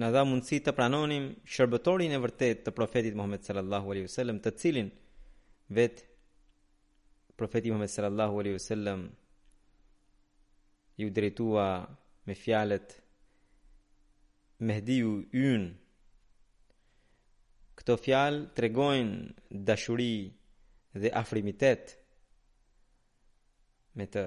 na dha mundësi të pranonim shërbëtorin e vërtetë të profetit Muhammed sallallahu alaihi wasallam, të cilin vetë profeti Muhammed sallallahu alaihi wasallam iu drejtua me fjalët Mehdiu ynë këto fjalë tregojnë dashuri dhe afrimitet me të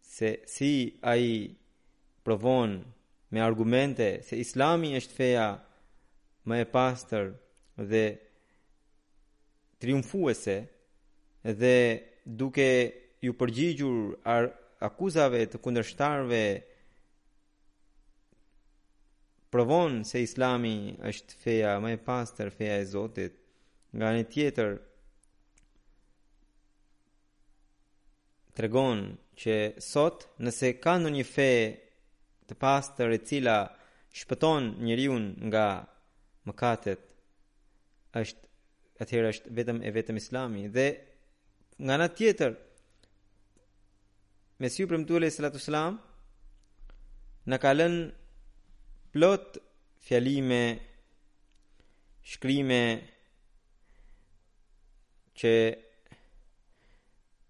se si ai provon me argumente se Islami është feja më e pastër dhe triumfuese dhe duke iu përgjigjur akuzave të kundërshtarëve provon se Islami është feja më e pastër, feja e Zotit. Nga ana tjetër tregon që sot nëse ka ndonjë fe të pastër e cila shpëton njeriun nga mëkatet është atëherë është vetëm e vetëm islami dhe nga ana tjetër Mesihu i Premtuar alejhis salatu wasallam na ka lënë plot fjalime shkrime që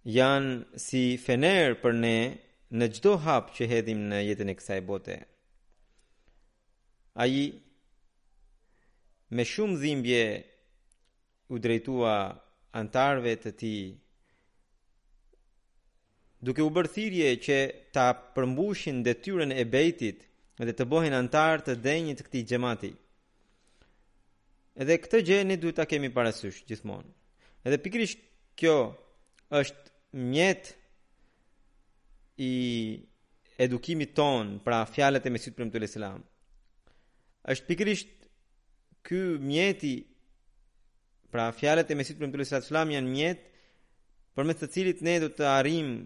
janë si fener për ne në çdo hap që hedhim në jetën e kësaj bote. Ai me shumë dhimbje u drejtua anëtarëve të tij duke u bërë thirrje që ta përmbushin detyrën e Bejtit dhe të bëhen anëtarë të denjë të këtij xhamati. Dhe këtë gjë ne duhet ta kemi parasysh gjithmonë. Dhe pikërisht kjo është mjet i edukimit tonë, pra fjalët e Mesihut të Premtuar alejhi selam. Është pikërisht ky mjeti Pra fjalët e Mesihut të Premtuar alejhi selam janë mjet përmes të cilit ne do të arrijmë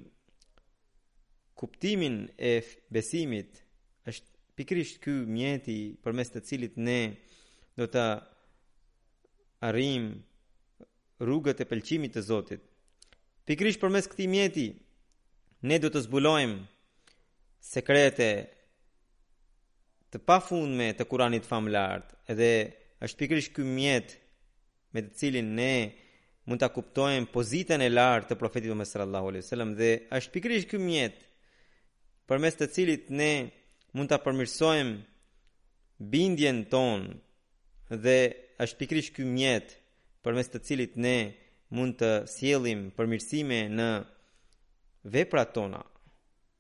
kuptimin e besimit. Është pikërisht ky mjeti përmes të cilit ne do të arrijmë rrugët e pëlqimit të Zotit. Pikërisht përmes këtij mjeti ne do të zbulojmë sekrete të pafundme të Kuranit famëlartë dhe është pikërisht ky mjet me të cilin ne mund ta kuptojmë pozitën e lartë të profetit Muhammed sallallahu alaihi wasallam dhe është pikërisht ky mjet përmes të cilit ne mund ta përmirësojmë bindjen tonë dhe është pikërisht ky mjet përmes të cilit ne mund të sjellim përmirësime në veprat tona.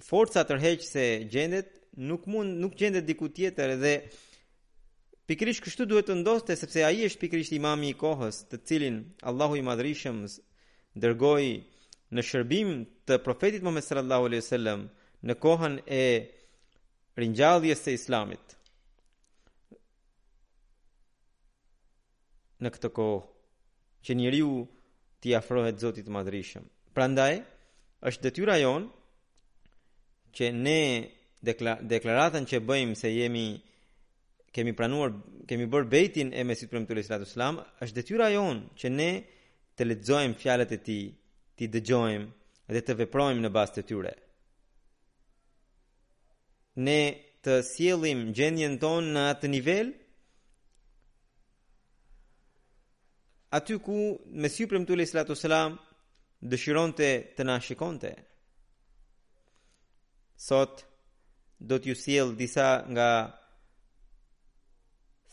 forca tërheqëse gjendet nuk mund nuk gjendet diku tjetër dhe pikërisht kështu duhet të ndodhte sepse ai është pikërisht imami i kohës të cilin Allahu i madhërishëm dërgoi në shërbim të profetit Muhammed sallallahu alaihi wasallam në kohën e ringjalljes së islamit në këtë kohë që njeriu t'i afrohet Zotit të Madhërishëm. Prandaj është detyra jonë që ne deklaratën që bëjmë se jemi kemi pranuar kemi bërë bejtin e Mesihut të Premtuar alaihi salatu wasallam, është detyra jonë që ne të lexojmë fjalët e tij, t'i dëgjojmë dhe të veprojmë në bazë të tyre. ne të sjellim gjendjen tonë në atë nivel aty ku Mesihu i Premtuar alaihi salatu wasallam dëshironte të na shikonte sot do t'ju sjell disa nga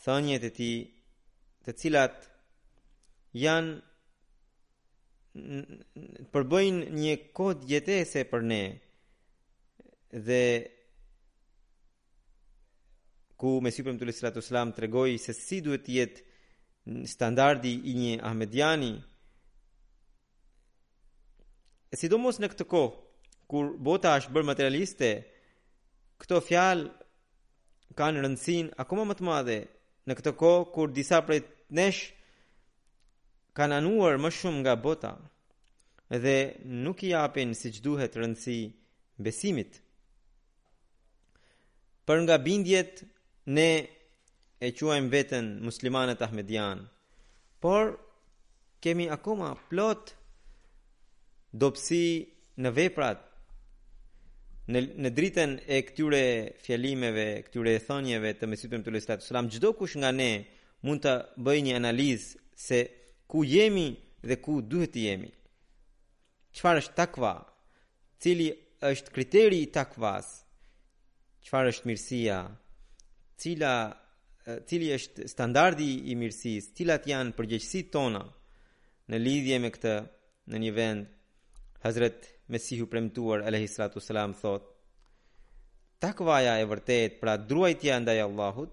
thëniet e tij të cilat janë përbëjnë një kod jetese për ne dhe ku Mesihu i Premtuar alaihi salatu wasallam tregoi se si duhet të jetë standardi i një ahmediani e sidomos në këtë kohë kur bota është bërë materialiste këto fjalë kanë rëndësinë akoma më të madhe Në këtë kohë kur disa prej nesh kanë anuar më shumë nga bota dhe nuk i japin siç duhet rëndësi besimit. Për nga bindjet ne e quajmë veten muslimanë ahmedian, Por kemi akoma plot dobësi në veprat në në dritën e këtyre fjalimeve, këtyre thënieve të Mesihut të Premtuar alaihi salatu wasallam, çdokush nga ne mund të bëjë një analizë se ku jemi dhe ku duhet të jemi. Çfarë është takva? Cili është kriteri i takvas? Çfarë është mirësia? Cila cili është standardi i mirësisë, cilat janë përgjegjësitë tona në lidhje me këtë në një vend. Hazret Mesihu i Premtuar alayhi salatu wasalam thotë: Takvaja e vërtetë, pra druajtja ndaj Allahut,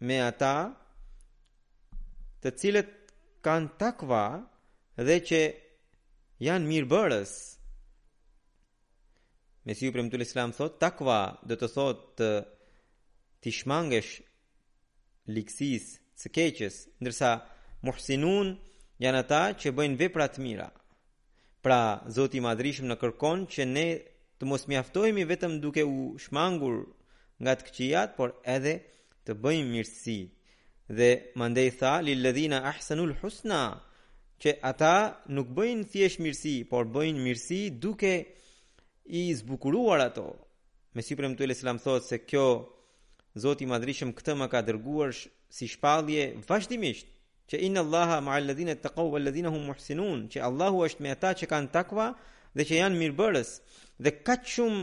me ata të cilët kanë takva dhe që janë mirëbërës. Mesihu i Premtuar alaihi salam thotë, takva do të thotë që t'i shmangesh ligësisë, së keqes, ndërsa muhsinun janë ata që bëjnë vepra të mira. Pra, Zoti i Madhërishëm na kërkon që ne të mos mjaftohemi vetëm duke u shmangur nga të këqijat, por edhe të bëjmë mirësi. Dhe mandej tha lil ladhina ahsanul husna, që ata nuk bëjnë thjesht mirësi, por bëjnë mirësi duke i zbukuruar ato. Mesihu i Premtuar alejhi selam thotë se kjo Zoti i Madhërishëm këtë më ka dërguar si shpallje vazhdimisht. Që inna Allaha ma'al ladhina taqaw wal ladhina hum muhsinun, që Allahu është me ata që kanë takva dhe që janë mirëbërës. Dhe kaq shumë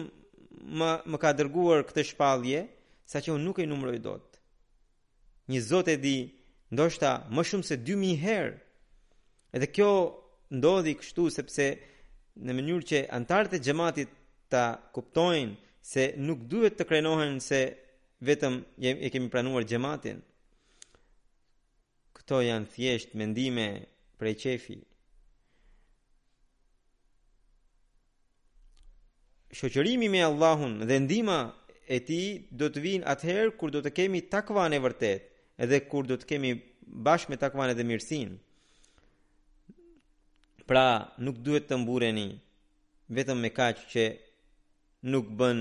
më më ka dërguar këtë shpallje, saqë unë nuk e numëroj dot. Një Zot e di, ndoshta më shumë se 2000 herë. Edhe kjo ndodhi kështu sepse në mënyrë që anëtarët e xhamatit ta kuptojnë se nuk duhet të krenohen se vetëm e kemi pranuar xhamatin. Këto janë thjesht mendime prej qefi. Shoqërimi me Allahun dhe ndihma e tij do të vijnë atëherë kur do të kemi takvan e vërtetë, edhe kur do të kemi bashkë me takvan edhe mirësinë. Pra, nuk duhet të mburreni vetëm me kaq që nuk bën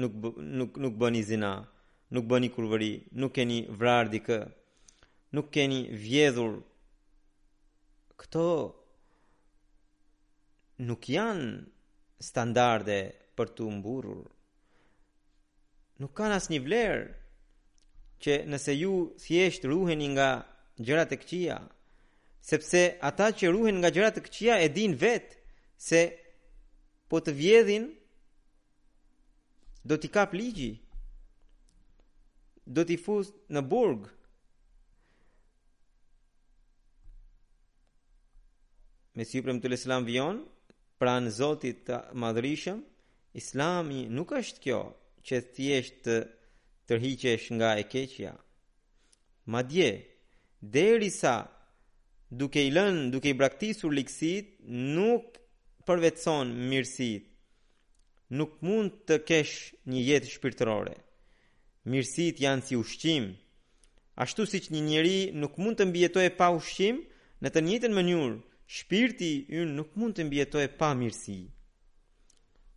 nuk nuk nuk bëni zina, nuk bëni kurvëri, nuk keni vrarë dikë, nuk keni vjedhur. Këto nuk janë standarde për t'u mburrur. Nuk kanë asnjë vlerë që nëse ju thjesht ruheni nga gjërat e këqija, sepse ata që ruhen nga gjërat e këqija e dinë vetë se Po të vjedhin do t'i kapë ligji. Do t'i fusë në burg. Mesihu i Premtuar alejhi selam vijon, pranë Zotit të Madhërishëm, islami nuk është kjo që thjesht të tërhiqesh nga e keqja. Madje, Derisa, duke i lënë, duke i braktisur ligësitë, nuk përvetëson mirësitë, nuk mund të kesh një jetë shpirtërore. Mirësitë janë si ushqim. Ashtu siç një njeri nuk mund të mbijetojë pa ushqim, në të njëjtën mënyrë, shpirti ynë nuk mund të mbijetojë pa mirësi.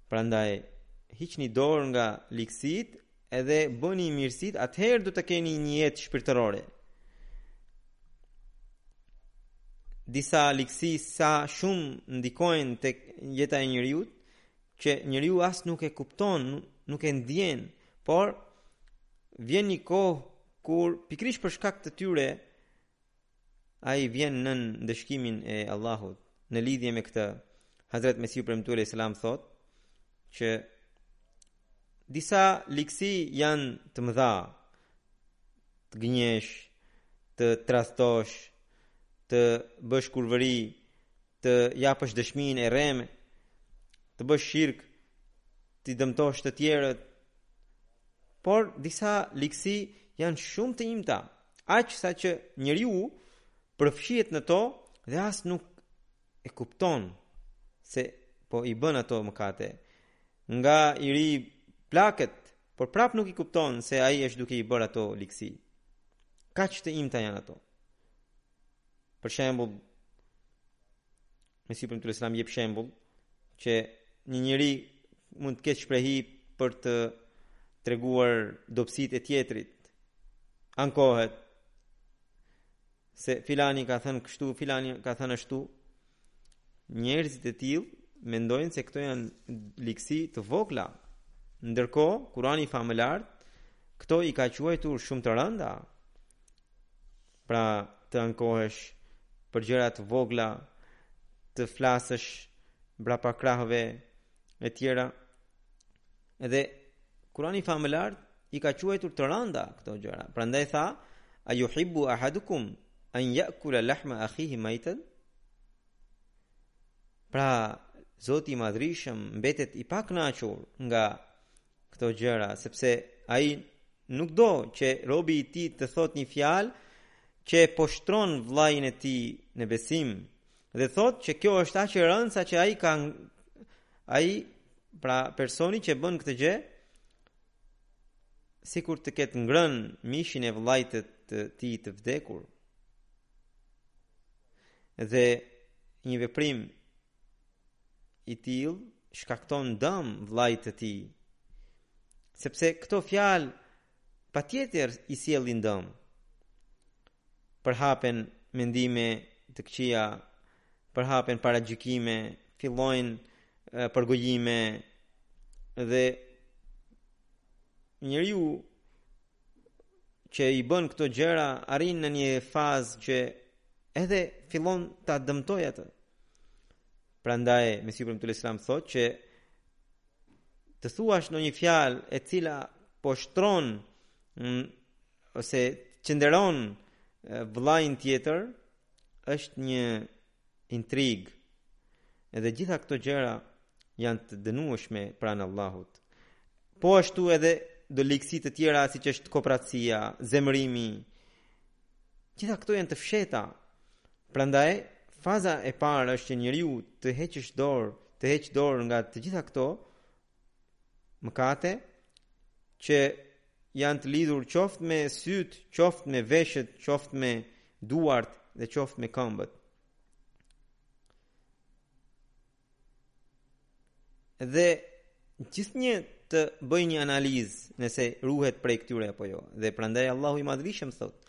Prandaj, hiqni dorë nga ligësitë edhe bëni mirësitë, atëherë do të keni një jetë shpirtërore. Disa ligësi sa shumë ndikojnë tek jeta e njeriut, që njeriu as nuk e kupton, nuk e ndjen, por vjen një kohë kur pikërisht për shkak të tyre Ai vjen nën ndëshkimin e Allahut. Në lidhje me këtë, Hazret Mesihu i Premtuar alejhi selam thotë që disa ligësi janë të mëdha, të gënjesh, të tradhtosh, të bësh kurvëri, të japësh dëshmi të rreme, të bësh shirk, t'i dëmtosh të tjerët. Por disa ligësi janë shumë të imta, aq saqë njeriu përfshihet në to dhe as nuk e kupton se po i bën ato mëkate. Nga i ri plaket, por prapë nuk i kupton se ai është duke i bërë ato ligësi. Kaq të imta janë ato. Për shembull, Mesihu i Premtuar alejhi selam jep shembull që një njeri mund të ketë shprehi për të treguar dobësitë e tjetrit. Ankohet se filani ka thënë kështu, filani ka thënë ashtu. Njerëzit e tillë mendojnë se këto janë ligësi të vogla. Ndërkohë, Kurani Famëlartë këto i ka quajtur shumë të rënda. Pra, të ankohesh për gjëra të vogla, të flasësh mbrapa krahëve e tjera. Edhe Kurani Famëlartë i ka quajtur të rënda këto gjëra. Prandaj tha: "A yuhibbu ahadukum an ya'kula lahma akhihi maytan?" Pra, Zoti i Madhërishëm mbetet i pakënaqur nga këto gjëra, sepse ai nuk do që robi i tij të thotë një fjalë që e poshtron vëllain e tij në besim dhe thotë që kjo është aq e rëndë saqë ai ka ai pra personi që bën këtë gjë sikur të ketë ngrënë mishin e vëllait të tij të vdekur. Dhe një veprim i tillë shkakton dëm vëllait të tij. Sepse këto fjalë patjetër i sjellin dëm. Përhapen mendime të këqija, përhapen paragjykime, fillojnë përgojime dhe njeriu që i bën këto gjëra arrin në një fazë që edhe fillon ta dëmtojë atë. Prandaj Mesihu i Premtuar alejhi selam thotë që të thuash ndonjë fjalë e cila poshtron mm, ose çnderon vëllain tjetër është një intrigë dhe të gjitha këto gjëra janë të dënueshme pranë Allahut. Po ashtu edhe do ligësi të tjera siç është koprracia, zemërimi. Gjitha këto janë të fshehta. Prandaj faza e parë është që njeriu të heqësh dorë, të heqë dorë nga të gjitha këto mëkate që janë të lidhur qoftë me sytë, qoftë me veshët, qoftë me duart dhe qoftë me këmbët. Dhe gjithnjë të bëjë një analizë nëse ruhet prej këtyre apo jo. Dhe prandaj Allahu i madhërishëm thotë,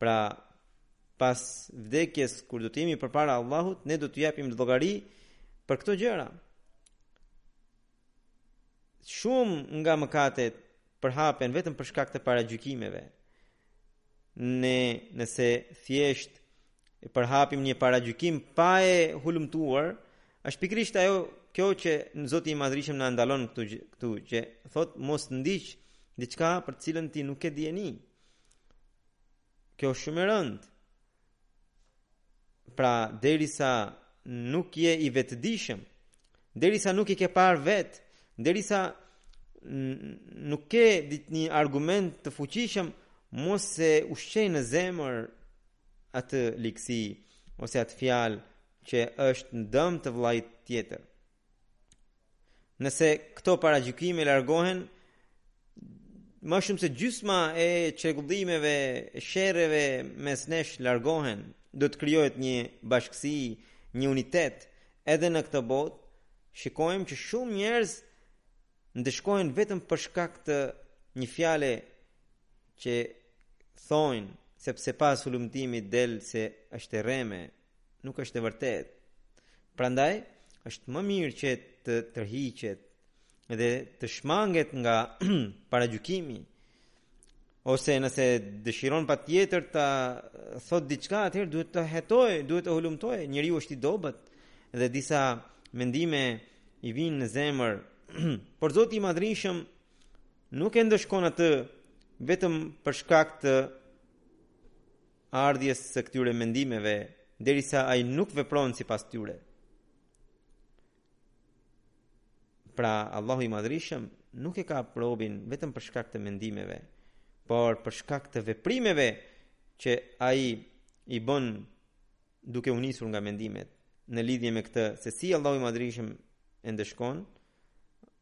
Pra, pas vdekjes kur do të jemi përpara Allahut, ne do të japim llogari për këto gjëra. Shumë nga mëkatet përhapen vetëm për shkak të paragjykimeve. Ne nëse thjesht e përhapim një paragjykim pa e hulumtuar, është pikërisht ajo kjo që Zoti i Madhërishëm na ndalon këtu këtu që thotë mos ndiq diçka për të cilën ti nuk ke dijeni. Kjo është shumë e rëndë. Pra, derisa nuk je i vetëdijshëm, derisa nuk i ke parë vetë, derisa nuk ke ti një argument të fuqishëm, mos e ushqe në zemër atë ligësi ose atë fjalë që është në dëm të vëllait tjetër. Nëse këto paragjykime largohen, më shumë se gjysma e çrregullimeve, sherreve mes nesh largohen, do të krijohet një bashkësi, një unitet edhe në këtë botë. Shikojmë që shumë njerëz ndëshkohen vetëm për shkak të një fjale që thonë sepse pas hulumtimit del se është e rreme, Nuk është e vërtetë. Prandaj është më mirë që të tërhiqet dhe të shmanget nga paragjykimi ose nëse dëshiron patjetër të thotë diçka, atëherë duhet të hetojë, duhet të hulumtojë, njeriu është i dobët dhe disa mendime i vijnë në zemër, por Zoti i Madhërishëm nuk e ndëshkon atë vetëm për shkak të ardhjes së këtyre mendimeve, derisa ai nuk vepron sipas tyre. Pra, Allahu i Madhërishëm nuk e kap robin vetëm për shkak të mendimeve, por për shkak të veprimeve që ai i bën duke u nisur nga mendimet në lidhje me këtë se si Allahu i Madhrishëm e ndëshkon,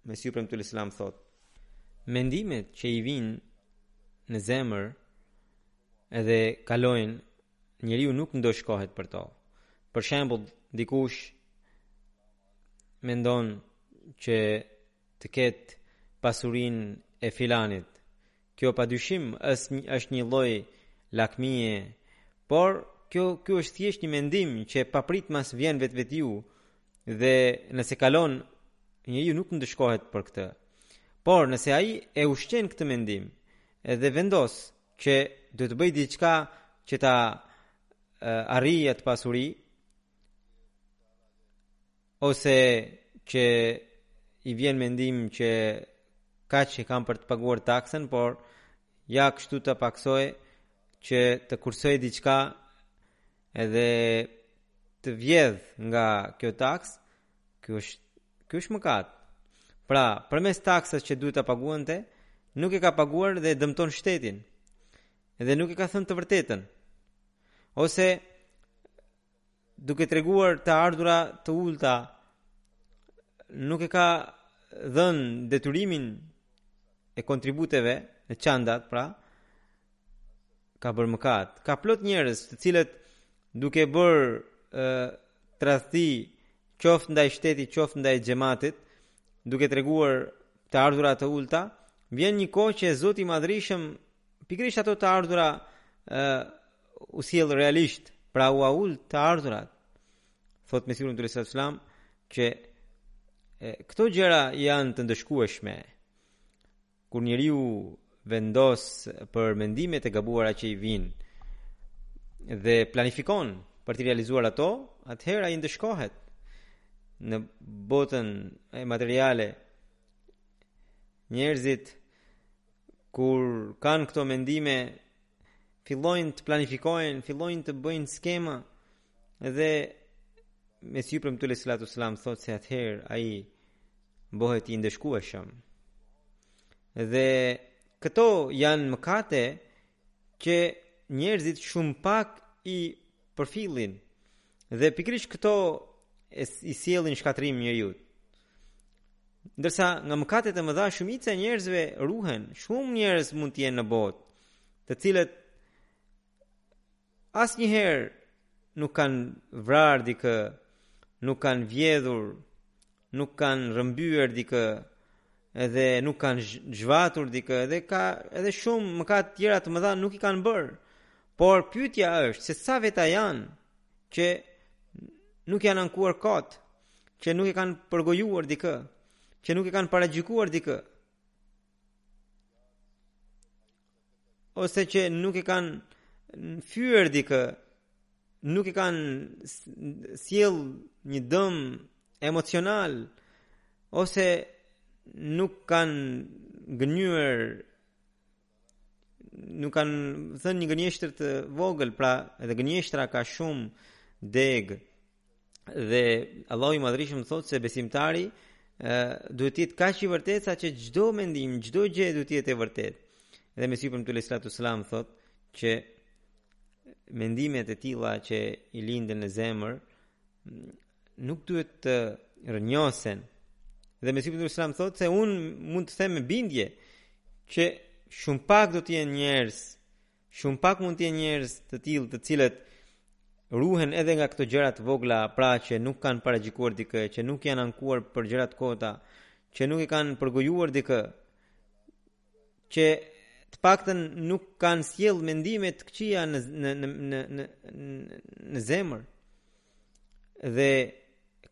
Mesihu i Premtuar alejhi selam thotë: Mendimet që i vijnë në zemër edhe kalojnë, njeriu nuk ndëshkohet për to. Për shembull, dikush mendon që të ketë pasurinë e filanit, Kjo pa dyshim është një lloj lakmie, por kjo ky është thjesht një mendim që papritmas vjen vetvetiu dhe nëse kalon njeriu nuk ndëshkohet për këtë. Por nëse ai e ushqen këtë mendim dhe vendos që do të bëjë diçka që ta arrijë atë pasuri, ose që i vjen mendim që kaq e kam për të paguar taksën, por ja kështu ta pakësoj që të kursoj diçka edhe të vjedh nga kjo taksë, kjo është, kjo është mëkat. Pra, përmes taksës që duhet ta paguante, nuk e ka paguar dhe e dëmton shtetin, edhe nuk e ka thënë të vërtetën. Ose, duke treguar të ardhura të ulta nuk e ka dhënë detyrimin e kontributeve në çandat, pra ka bërë mëkat. Ka plot njerëz të cilët duke bërë ë tradhti qoftë ndaj shtetit, qoftë ndaj xhamatit, duke treguar të ardhura të ulta, vjen një kohë që Zoti i Madhrishëm pikërisht ato të ardhura ë u sjell realisht, pra ua ul të ardhurat. Thotë Mesihu i Premtuar alejhi salatu selam, që e, këto gjëra janë të ndëshkueshme, kur njeriu vendos për mendimet e gabuara që i vijnë, dhe planifikon për t'i realizuar ato, atëherë ai ndëshkohet në botën e materiale njerëzit Kur kanë këto mendime, fillojnë të planifikojnë, fillojnë të bëjnë skema dhe Mesihu i Premtuar alejhi salatu uas-selam thotë se atëherë ai bëhet i ndëshkueshëm. Dhe këto janë mëkate që njerëzit shumë pak i përfillin Dhe pikërisht këto i sjellin shkatërrim njeriut. Ndërsa nga mëkatet e mëdha shumica e njerëzve ruhen, shumë njerëz mund të jenë në botë, të cilët asnjëherë nuk kanë vrarë dikë, nuk kanë vjedhur, nuk kanë rrëmbyer dikë, edhe nuk kanë zhvatur dikë, edhe ka edhe shumë mëkate të tjera të mëdha nuk i kanë bërë. Por pyetja është se sa veta janë që nuk janë ankuar kot, që nuk e kanë përgojuar dikë, që nuk e kanë paragjykuar dikë. ose që nuk e kanë fyer dikë, nuk e kanë sjellë një dëm emocional ose nuk kanë gënjyer nuk kanë thënë një gënjeshtër të vogël, pra edhe gënjeshtra ka shumë degë Dhe Allahu i Madhërishëm thotë se besimtari duhet të jetë kaq i vërtetë saqë çdo mendim, çdo gjë duhet të jetë e vërtetë. Dhe Mesihu i Premtuar alejhi salatu selam thotë që mendimet e tilla që i lindin në zemër nuk duhet të rrënjosen. Dhe Mesihu i Premtuar alejhi selam thotë se unë mund të them me bindje që shumë pak do të jenë njerëz Shumë pak mund të jenë njerëz të tillë të cilët ruhen edhe nga këto gjëra të vogla, pra që nuk kanë paragjykuar dikë, që nuk janë ankuar për gjëra të kota, që nuk e kanë përgojuar dikë, që të paktën nuk kanë sjellë mendime të këqija në në në në në në zemër. Dhe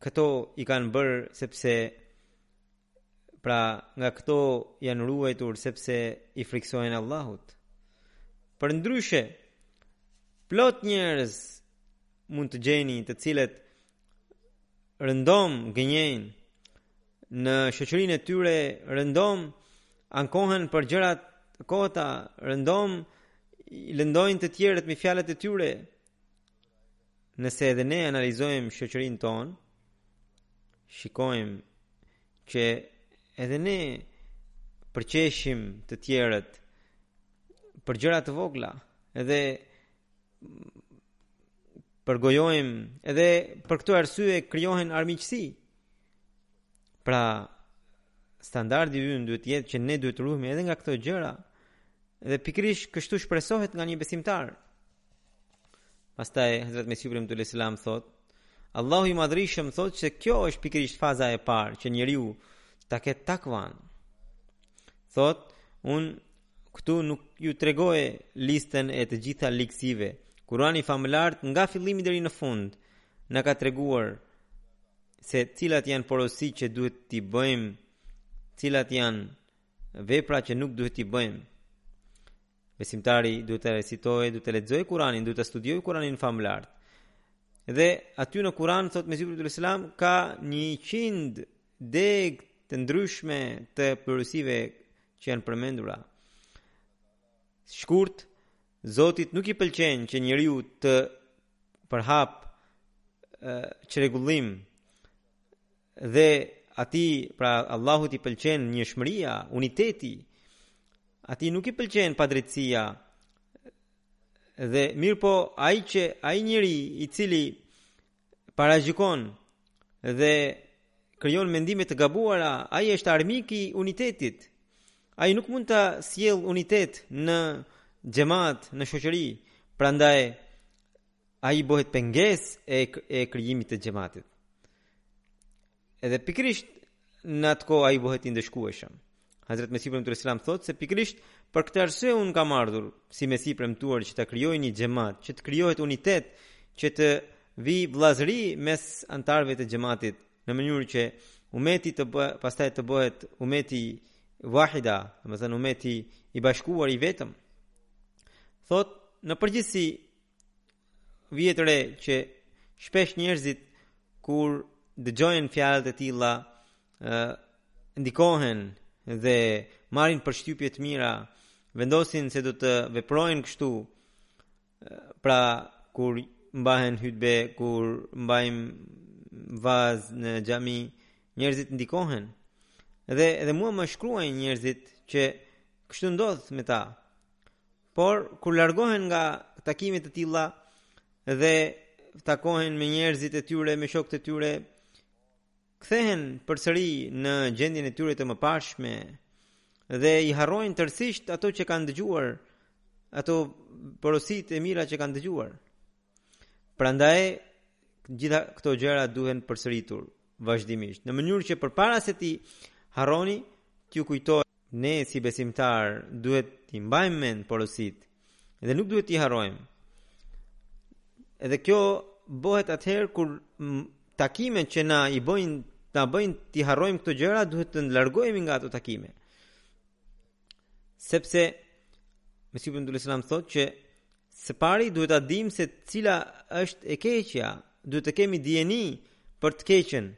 këto i kanë bërë sepse Pra, nga këto janë ruajtur sepse i frikësohen Allahut. Përndryshe, plot njerëz mund të gjeni të cilët rëndom gënjejnë në shoqërinë e tyre rëndom ankohen për gjëra të kota rëndom lëndojnë të tjerët me fjalët e tyre Nëse edhe ne analizojmë shoqërinë tonë, shikojmë që edhe ne përqeshim të tjerët për gjëra të vogla, edhe përgojojmë, edhe për këto arsye krijohen armiqësi. Pra, standardi ynë duhet të jetë që ne duhet të ruhemi edhe nga këto gjëra. Dhe pikërisht kështu shpresohet nga një besimtar. Pastaj Hazrat Mesih Maud alejhi selam thotë, Allahu i madhërishëm thotë se kjo është pikërisht faza e parë që njeriu ta ketë takvanë. Thotë, unë këtu nuk ju tregoj listën e të gjitha ligësive. Kurani famëlartë nga fillimi deri në fund na ka treguar se cilat janë porosi që duhet t'i bëjmë, cilat janë vepra që nuk duhet t'i bëjmë. Besimtari duhet ta recitojë, duhet ta lexojë Kur'anin, duhet ta studiojë Kur'anin famëlartë. Dhe aty në Kur'an thot Mesihu alejhi selam ka 100 degë të ndryshme të porosive që janë përmendura. Shkurt, Zotit nuk i pëlqen që njeriu të përhapë çrregullim Dhe Atij, pra Allahut i pëlqen njëshmëria, uniteti. Atij nuk i pëlqen padrejtësia. Dhe mirëpo ai që ai njeri i cili paragjykon dhe krijon mendime të gabuara, ai është armik i unitetit. Ai nuk mund të sjellë unitet në xhamat, në shoqëri. Prandaj ai bëhet pengesë e e krijimit të xhamatit. Edhe pikërisht në atë kohë ai bëhet i ndëshkueshëm. Hazrat Mesihu i Premtuar alejhi selam thotë se pikërisht për këtë arsye unë kam ardhur si Mesihu i Premtuar që ta krijoj një xhamat, që të krijohet unitet, që të vijë vëllazëri mes anëtarëve të xhamatit në mënyrë që umeti të bëhet pastaj të bëhet umeti wahida, domethënë umeti i bashkuar i vetëm. Thotë në përgjithësi Vihet re që shpesh njerëzit kur dëgjojnë fjalët e tilla ë ndikohen dhe marrin përshtypje të mira, vendosin se do të veprojnë kështu. Pra kur mbahen hutbe, kur mbajmë vaz në xhami, njerëzit ndikohen. Dhe edhe mua më shkruajnë njerëzit që kështu ndodh me ta. Por kur largohen nga takime të tilla dhe takohen me njerëzit e tyre, me shokët e tyre, kthehen përsëri në gjendjen e tyre të mëparshme dhe i harrojnë tërësisht ato që kanë dëgjuar, ato porositë e mira që kanë dëgjuar. Prandaj gjitha këto gjëra duhen përsëritur. vazhdimisht, në mënyrë që përpara se t'i harroni, t'ju kujtoj, ne si besimtarë duhet t'i mbajmë mend porositë dhe nuk duhet t'i harrojmë. Edhe kjo bëhet atëherë kur takimet që na i bëjnë na bëjnë t'i harrojmë këto gjëra, duhet të largohemi nga ato takime. Sepse Mesihu i Premtuar alejhi selam thotë që së pari duhet ta dimë se cila është e keqja, duhet të kemi dijeni për të keqen,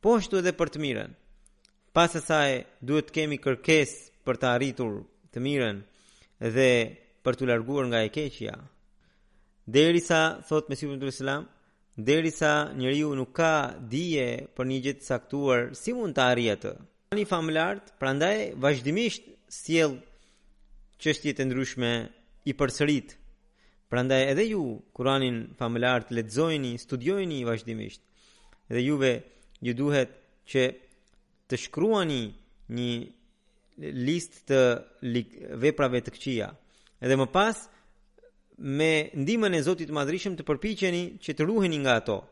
po ashtu edhe për të mirën. Pas asaj duhet të kemi kërkesë për të arritur të mirën dhe për t'u larguar nga e keqja. Derisa thotë Mesihu i Premtuar alejhi selam, derisa njeriu nuk ka dije për një gjë të caktuar, si mund ta arrijë atë? Ani famëlartë, prandaj vazhdimisht sjell çështje të ndryshme i përsërit. Prandaj edhe ju Kur'anin famëlartë lexojeni, studiojeni vazhdimisht. Dhe juve ju duhet që të shkruani një listë të veprave të këqija. Dhe më pas me ndihmën e Zotit të Madhërishëm të përpiqeni që të ruheni nga ato.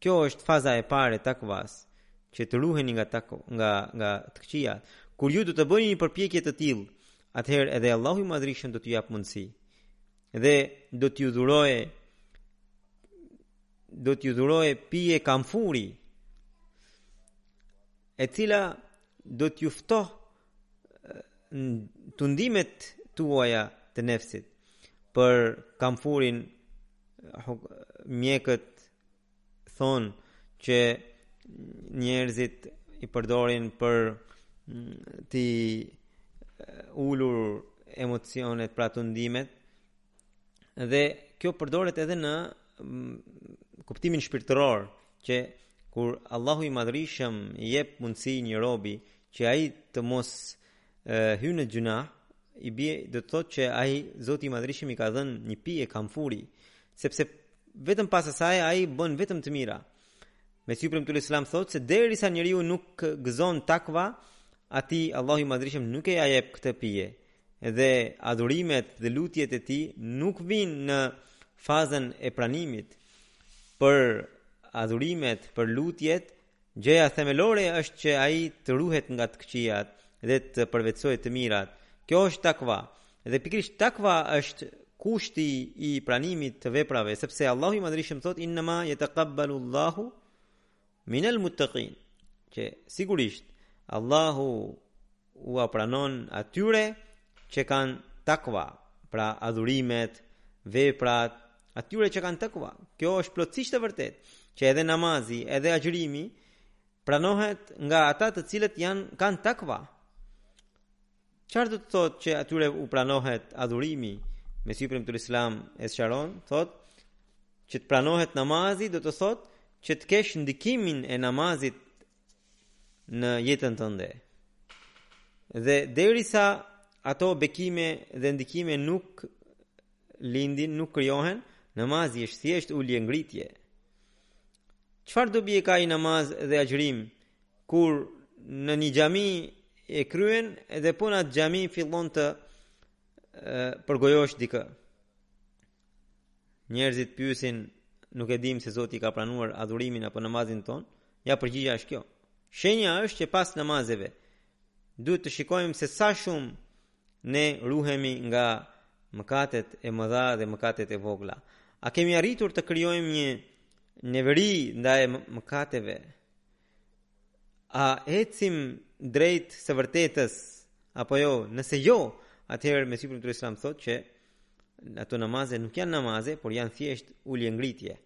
Kjo është faza e parë e takvas, që të ruheni nga tak nga nga të këqijat. Kur ju do të bëni një përpjekje të tillë, atëherë edhe Allahu i Madhrishëm do t'ju japë mundësi dhe do t'ju dhurojë do t'ju dhurojë pije kamfuri e cila do t'ju ftohë tundimet tuaja të nefsit për kamfurin mjekët thonë që njerëzit i përdorin për mm, t'i ulur emocionet, pra tundimet, dhe kjo përdoret edhe në mm, kuptimin shpirtëror, që kur Allahu i madhrishëm i jep mundësi një robi që ai të mos hyjë në gjynah, i bie do të thotë që ai Zoti i madhrishëm i ka dhënë një pije kamfuri Sepse vetëm pas asaj ai bën vetëm të mira. Mesihu i Premtuar alejhi selam thotë se derisa njeriu nuk gëzon takva, atij Allahu i Madhërishëm nuk ia jep këtë pije. Dhe adhurimet dhe lutjet e tij nuk vijnë në fazën e pranimit. Për adhurimet, për lutjet Gjëja themelore është që ai të ruhet nga të këqijat dhe të përvetësojë të mirat. Kjo është takva. Dhe pikërisht takva është kushti i pranimit të veprave, sepse Allahu i Madhërishëm thotë inna ma yataqabbalu Allahu min al-muttaqin. Që sigurisht Allahu ua pranon atyre që kanë takva, pra adhurimet, veprat, atyre që kanë takva. Kjo është plotësisht e vërtetë, që edhe namazi, edhe agjërimi pranohet nga ata të cilët janë kanë takva. Çfarë do të thotë që atyre u pranohet adhurimi Mesihu i Premtuar alejhi selam e sqaron, thotë që të pranohet namazi do të thotë që të kesh ndikimin e namazit në jetën tënde. Dhe derisa ato bekime dhe ndikime nuk lindin, nuk krijohen, namazi është thjesht ulje ngritje. Çfarë dobie ka ai namaz dhe agjërim kur në një xhami e kryen dhe po në atë xhami fillon të përgojosh dikë? Njerëzit pyesin, nuk e dimë se Zoti e ka pranuar adhurimin apo namazin tonë? Ja përgjigja është kjo. Shenja është që pas namazeve duhet të shikojmë se sa shumë ne ruhemi nga mëkatet e mëdha dhe mëkatet e vogla. A kemi arritur të krijojmë një neveri ndaj mëkateve? A ecim drejt së vërtetës apo jo? Nëse jo, atëherë Mesihu i Premtuar alejhi selam thotë që ato namaze nuk janë namaze, por janë thjesht ulje ngritje.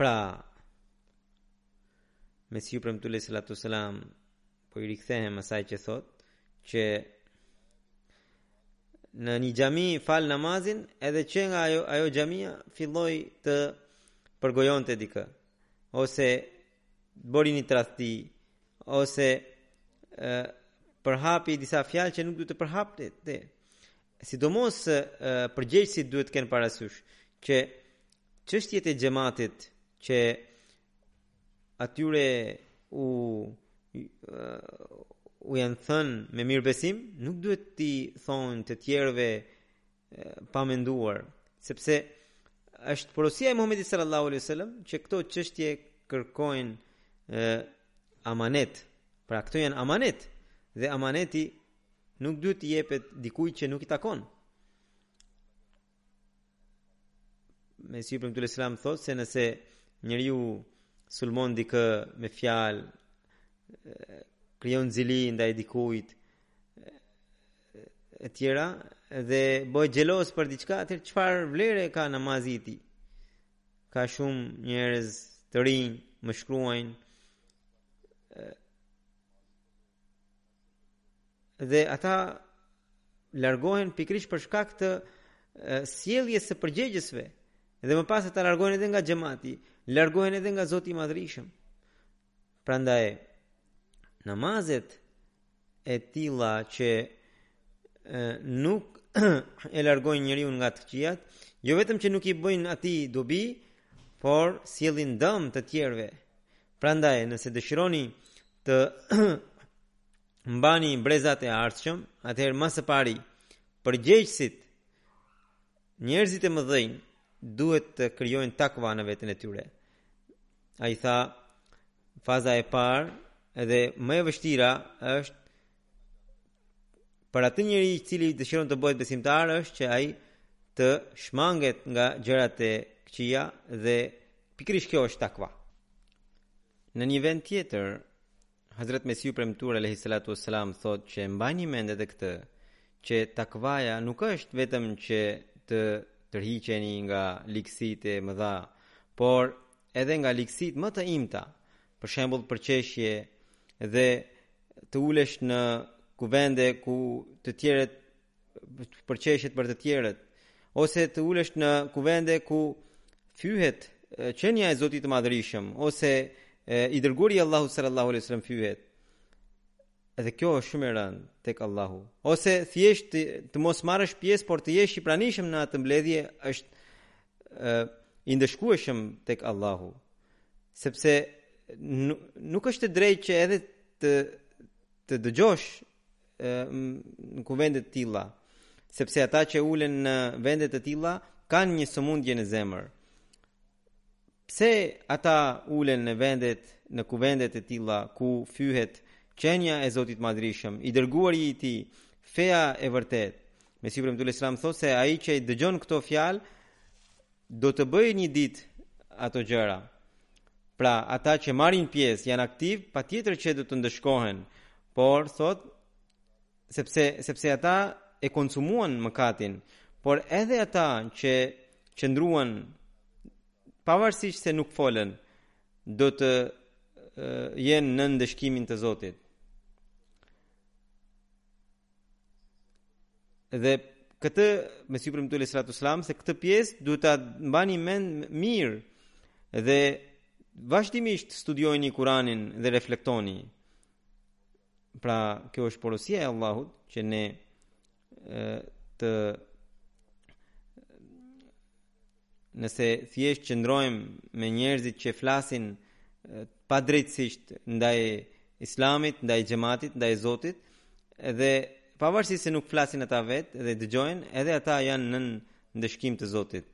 Pra, Mesihu i Premtuar alejhi salatu ue selam Po i rikthehem asaj që thotë që në një xhami fal namazin edhe që nga ajo ajo xhamia filloi të përgojonte dikë ose bëri një tradhti ose e, përhapi disa fjalë që nuk duhet të përhapte sidomos përgjegjësit duhet të kenë parasysh që çështjet e xhamatit që atyre u u janë thënë me mirëbesim, nuk duhet t'i thonë të tjerëve pa menduar, sepse është porosia e Muhamedit sallallahu alaihi wasallam që këto çështje kërkojnë amanet. Pra këto janë amanet dhe amaneti nuk duhet t'i jepet dikujt që nuk i takon. Mesihu i Premtuar alejhi selam thotë se nëse njeriu sulmon dikë me fjalë, krijon zili ndaj dikujt e tjera dhe bëhet xhelos për diçka, atëherë çfarë vlere ka namazi i tij? Ka shumë njerëz të rinj më shkruajnë Dhe ata largohen pikërisht për shkak të sjelljes së përgjegjësve dhe më pas ata largohen edhe nga xhamati, largohen edhe nga Zoti i Madhërishëm. Prandaj namazet e tilla që nuk e largojnë njeriun nga të këqijat, jo vetëm që nuk i bëjnë atij dobi, por sjellin dëm të tjerëve. Prandaj nëse dëshironi të mbani brezat e ardhshëm, atëherë më së pari përgjegjësit njerëzit e mëdhenj duhet të krijojnë takva në veten e tyre. Ai tha faza e parë edhe më e vështira është për atë njeri i cili dëshiron të bëhet besimtar është që ai të shmanget nga gjërat e këqija dhe pikërisht kjo është takva. Në një vend tjetër, Hazrat Mesihu i Premtuar alayhi salatu wassalam thotë që mbani mend edhe këtë, që takvaja nuk është vetëm që të tërhiqeni nga ligësitë e mëdha, por edhe nga ligësitë më të imta, për shembull përqeshje dhe të ulesh në kuvende ku të tjerët përqeshen për të tjerët ose të ulesh në kuvende ku fyhet qenia e Zotit të Madhërishëm ose e, i dërguari i Allahut sallallahu alaihi wasallam fyhet Edhe kjo është shumë e rëndë tek Allahu. Ose thjesht të, të mos marrësh pjesë, por të jesh i pranishëm në atë mbledhje është ë i ndëshkueshëm tek Allahu. Sepse nuk është e drejtë që edhe të të dëgjosh në kuvende të tilla, sepse ata që ulen në vende të tilla kanë një sëmundje në zemër. Pse ata ulen në vendet, në kuvendet e tilla ku fyhet qenia e Zotit të Madhërishëm, i dërguari i Tij, feja e vërtetë? Mesihu i Premtuar alayhi salam thotë se ai që i dëgjon këto fjalë do të bëjë një ditë ato gjëra. Pra, ata që marrin pjesë janë aktiv, patjetër që do të ndëshkohen, por thotë sepse sepse ata e konsumuan mëkatin, por edhe ata që qëndruan pavarësisht se nuk folën, do të jenë nën ndëshkimin të Zotit. Dhe këtë Mesihu i Premtuar alayhi salatu wassalam se këtë pjesë duhet ta mbani mend mirë dhe vazhdimisht studioni Kur'anin dhe reflektoni Pra, kjo është porosia e Allahut që ne të nëse thjesht qëndrojmë me njerëzit që flasin padrejtësisht ndaj islamit, ndaj xhamatit, ndaj Zotit, edhe pavarësisht se nuk flasin ata vetë dhe dëgjojnë, edhe ata janë nën ndëshkim të Zotit.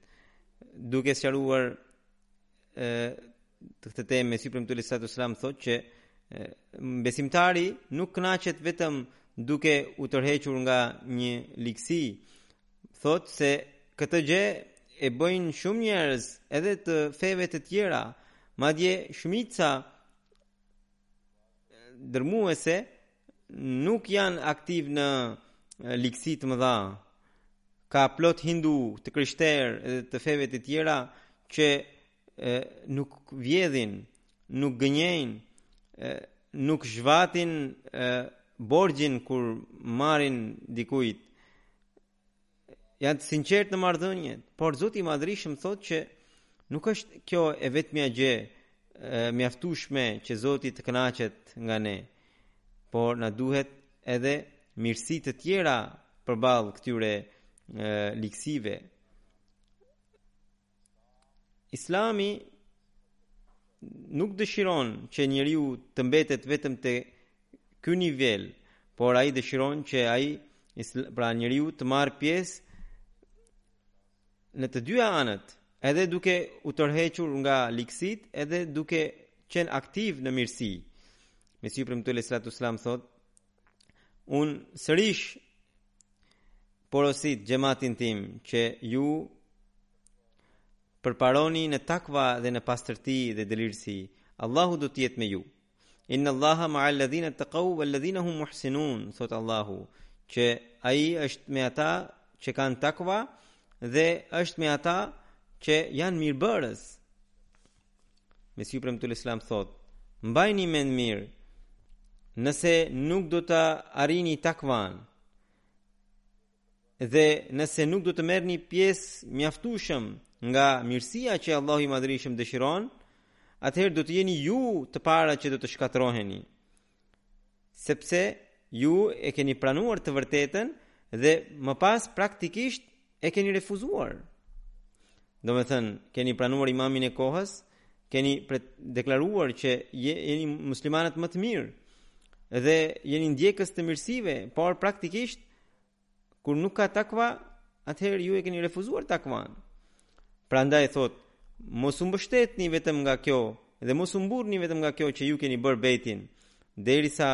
Duke sqaruar të këtë temë Mesihu i Premtuar alayhi salatu wassalam thotë që besimtari nuk kënaqet vetëm duke u tërhequr nga një ligësi thotë se këtë gjë e bëjnë shumë njerëz edhe të feve të tjera madje shumica dërmuese Nuk janë aktiv në ligësi të mëdha. Ka plot hindu, të krishterë dhe të feve të tjera që e, nuk vjedhin, nuk gënjejnë, nuk zhvatin e, borgjin kur marrin dikujt janë të sinqertë në marrëdhëniet, por Zoti i Madhërishëm thotë që nuk është kjo e vetmja gjë e mjaftueshme që Zoti të kënaqet nga ne, por na duhet edhe mirësi të tjera përballë këtyre ligësive. Islami nuk dëshiron që njeriu të mbetet vetëm te ky nivel, por ai dëshiron që ai pra njeriu të marrë pjesë në të dyja anët, edhe duke u tërhequr nga ligësitë, edhe duke qenë aktiv në mirësi. Mesihu i Premtuar alejhi salatu wasalam thotë, unë sërish porosit xhematin tim që ju përparoni në takva dhe në pastërti dhe dëlirësi. Allahu do të jetë me ju. Inna Allaha ma'al ladhina taqaw wal ladhina hum muhsinun, thotë Allahu, që ai është me ata që kanë takva dhe është me ata që janë mirëbërës. Mesihu i Premtuar alejhi selam thotë, mbajni mend mirë, nëse nuk do të arrini takvan, dhe nëse nuk do të merrni pjesë mjaftueshëm nga mirësia që Allahu i madhërishëm dëshiron, atëherë do të jeni ju të para që do të shkatërroheni. Sepse ju e keni pranuar të vërtetën dhe më pas praktikisht e keni refuzuar. Domethënë, keni pranuar imamin e kohës, keni deklaruar që jeni muslimanët më të mirë dhe jeni ndjekës të mirësive, por praktikisht kur nuk ka takva, atëherë ju e keni refuzuar takvan. Prandaj thotë, mos u mbështetni vetëm nga kjo dhe mos u mburrni vetëm nga kjo që ju keni bërë bejtin, derisa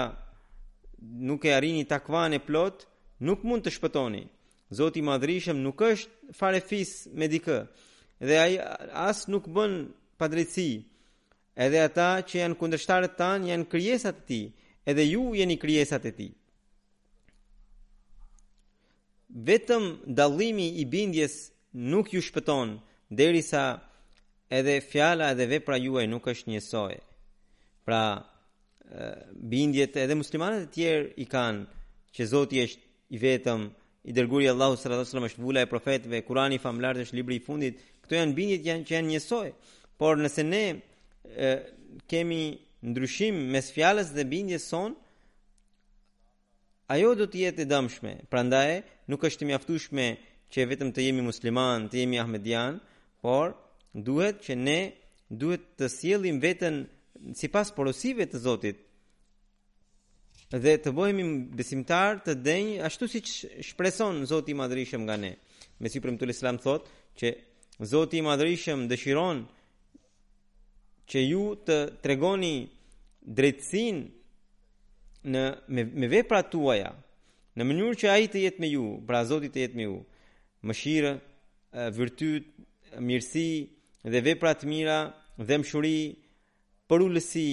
nuk e arrini takvan e plotë, nuk mund të shpëtoni. Zoti i Madhërishëm nuk është farefis me dikë dhe ai as nuk bën padrejtësi. Edhe ata që janë kundërshtarët tanë janë krijesat e tij, edhe ju jeni krijesat e tij. Vetëm dallimi i bindjes nuk ju shpëton, derisa edhe fjala edhe vepra juaj nuk është njësoj. Pra, bindjet edhe muslimanët e tjerë i kanë që Zoti është i vetëm I dërguari i Allahut sallallahu alaihi wasallam është vula e profetëve, Kurani i famlartë është libri i fundit. Këto janë bindje janë që janë njësoj. Por nëse ne e, kemi ndryshim mes fjalës dhe bindjes sonë, ajo do të jetë e dëmshme. Prandaj nuk është e mjaftueshme që vetëm të jemi muslimanë, të jemi ahmedianë, por duhet që ne duhet të sjellim veten sipas porosive të Zotit. Dhe të bëhemi besimtarë të denjë ashtu siç shpreson Zoti i Madhërishëm nga ne. Mesihu i Premtuar alejhi selam thotë që Zoti i Madhërishëm dëshiron që ju të tregoni drejtësinë në me, me veprat tuaja, në mënyrë që ai të jetë me ju, pra Zoti të jetë me ju. Mëshirë, virtyt, mirësi dhe vepra të mira, dhembshuri përulësi,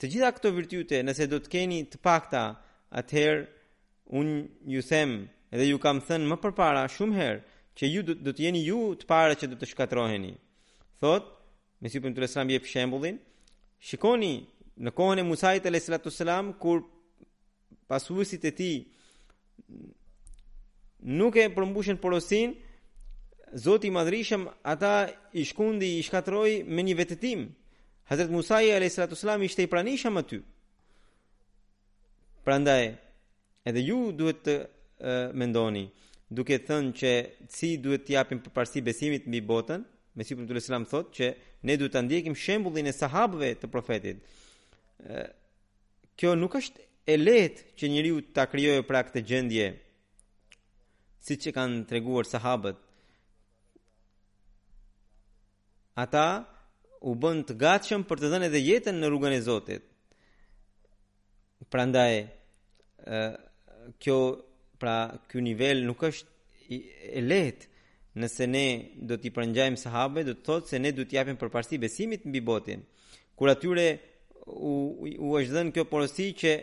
të gjitha këto virtyte, nëse do të keni të pakta, atëherë unë ju them dhe ju kam thënë më përpara shumë herë që ju do të jeni ju të parët që do të shkatërroheni. Thotë, Mesihu i Premtuar alejhi selam jep shembullin, shikoni në kohën e Musait alejhi salatu ve selam, kur pasuesit e tij nuk e përmbushën porosinë, Zoti i Madhërishëm ata i shkundi i shkatërroi me një vetëtimë. Hazrat Musai alayhi salatu wasallam ishte i pranishëm aty. Prandaj edhe ju duhet të e, mendoni duke thënë që si duhet të japim përparësi besimit mbi botën, Mesihu i Premtuar alejhi selam thotë që ne duhet ta ndjekim shembullin e sahabëve të profetit. Kjo nuk është e lehtë që njeriu ta krijojë pra këtë gjendje, siç e kanë treguar sahabët. Ata u bënë të gatshëm për të dhënë edhe jetën në rrugën e Zotit. Prandaj ë kjo pra ky nivel nuk është e lehtë. Nëse ne do t'i përngjajmë sahabëve, do të thotë se ne do t'i japim përparësi besimit mbi botën. Kur atyre u, u është dhënë kjo porosi që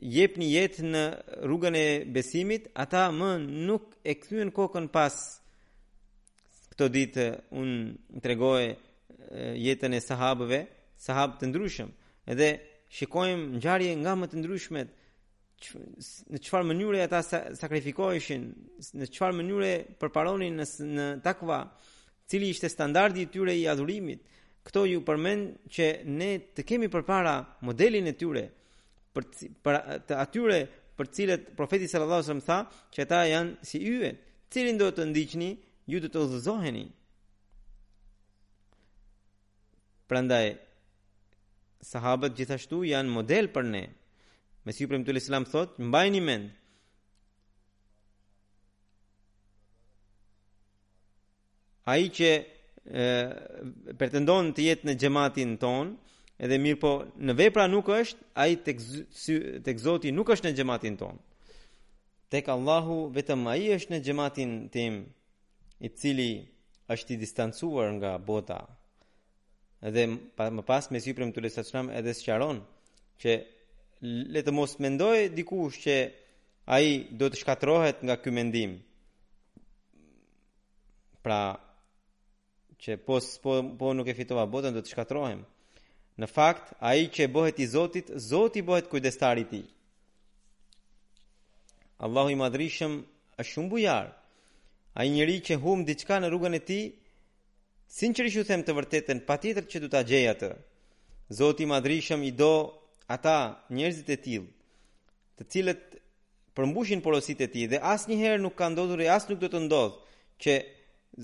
jepni jetë në rrugën e besimit, ata më nuk e kthyen kokën pas këto ditë unë tregoj jetën e sahabëve, sahabë të ndryshëm, edhe shikojmë ngjarje nga më të ndryshmet, në çfarë mënyre ata sakrifikoheshin, në çfarë mënyre përparonin në, në takva, cili ishte standardi i tyre i adhurimit. Këto ju përmend që ne të kemi përpara modelin e tyre për për të atyre për të cilët profeti sallallahu alajhi wasallam tha që ata janë si yjet, cilin do të ndiqni, ju do të udhëzoheni. Prandaj sahabët gjithashtu janë model për ne. Mesiu i Premtuar alejhi selam thotë, mbajeni mend ai që e, pretendon të jetë në xhamatin tonë, edhe mirëpo në vepra nuk është, ai tek tek Zoti nuk është në xhamatin tonë. Tek Allahu vetëm ai është në xhamatin tim, i cili është i distancuar nga bota dhe më pas Mesiu i Premtuar alejhi selam edhe sqaron që le të mos mendojë dikush që ai do të shkatërrohet nga ky mendim pra që po po po nuk e fitova botën do të shkatërrohem. Në fakt, ai që bëhet i Zotit, Zoti bëhet kujdestari i tij. Allahu i madhrishëm është shumë bujar. Ai njeri që humb diçka në rrugën e tij, sinqerisht ju them të vërtetën, patjetër që do ta gjejë atë. Zoti i madhrishëm i do ata njerëzit e tillë. të cilët përmbushin porositë e tij dhe asnjëherë nuk ka ndodhur e as nuk do të ndodhë që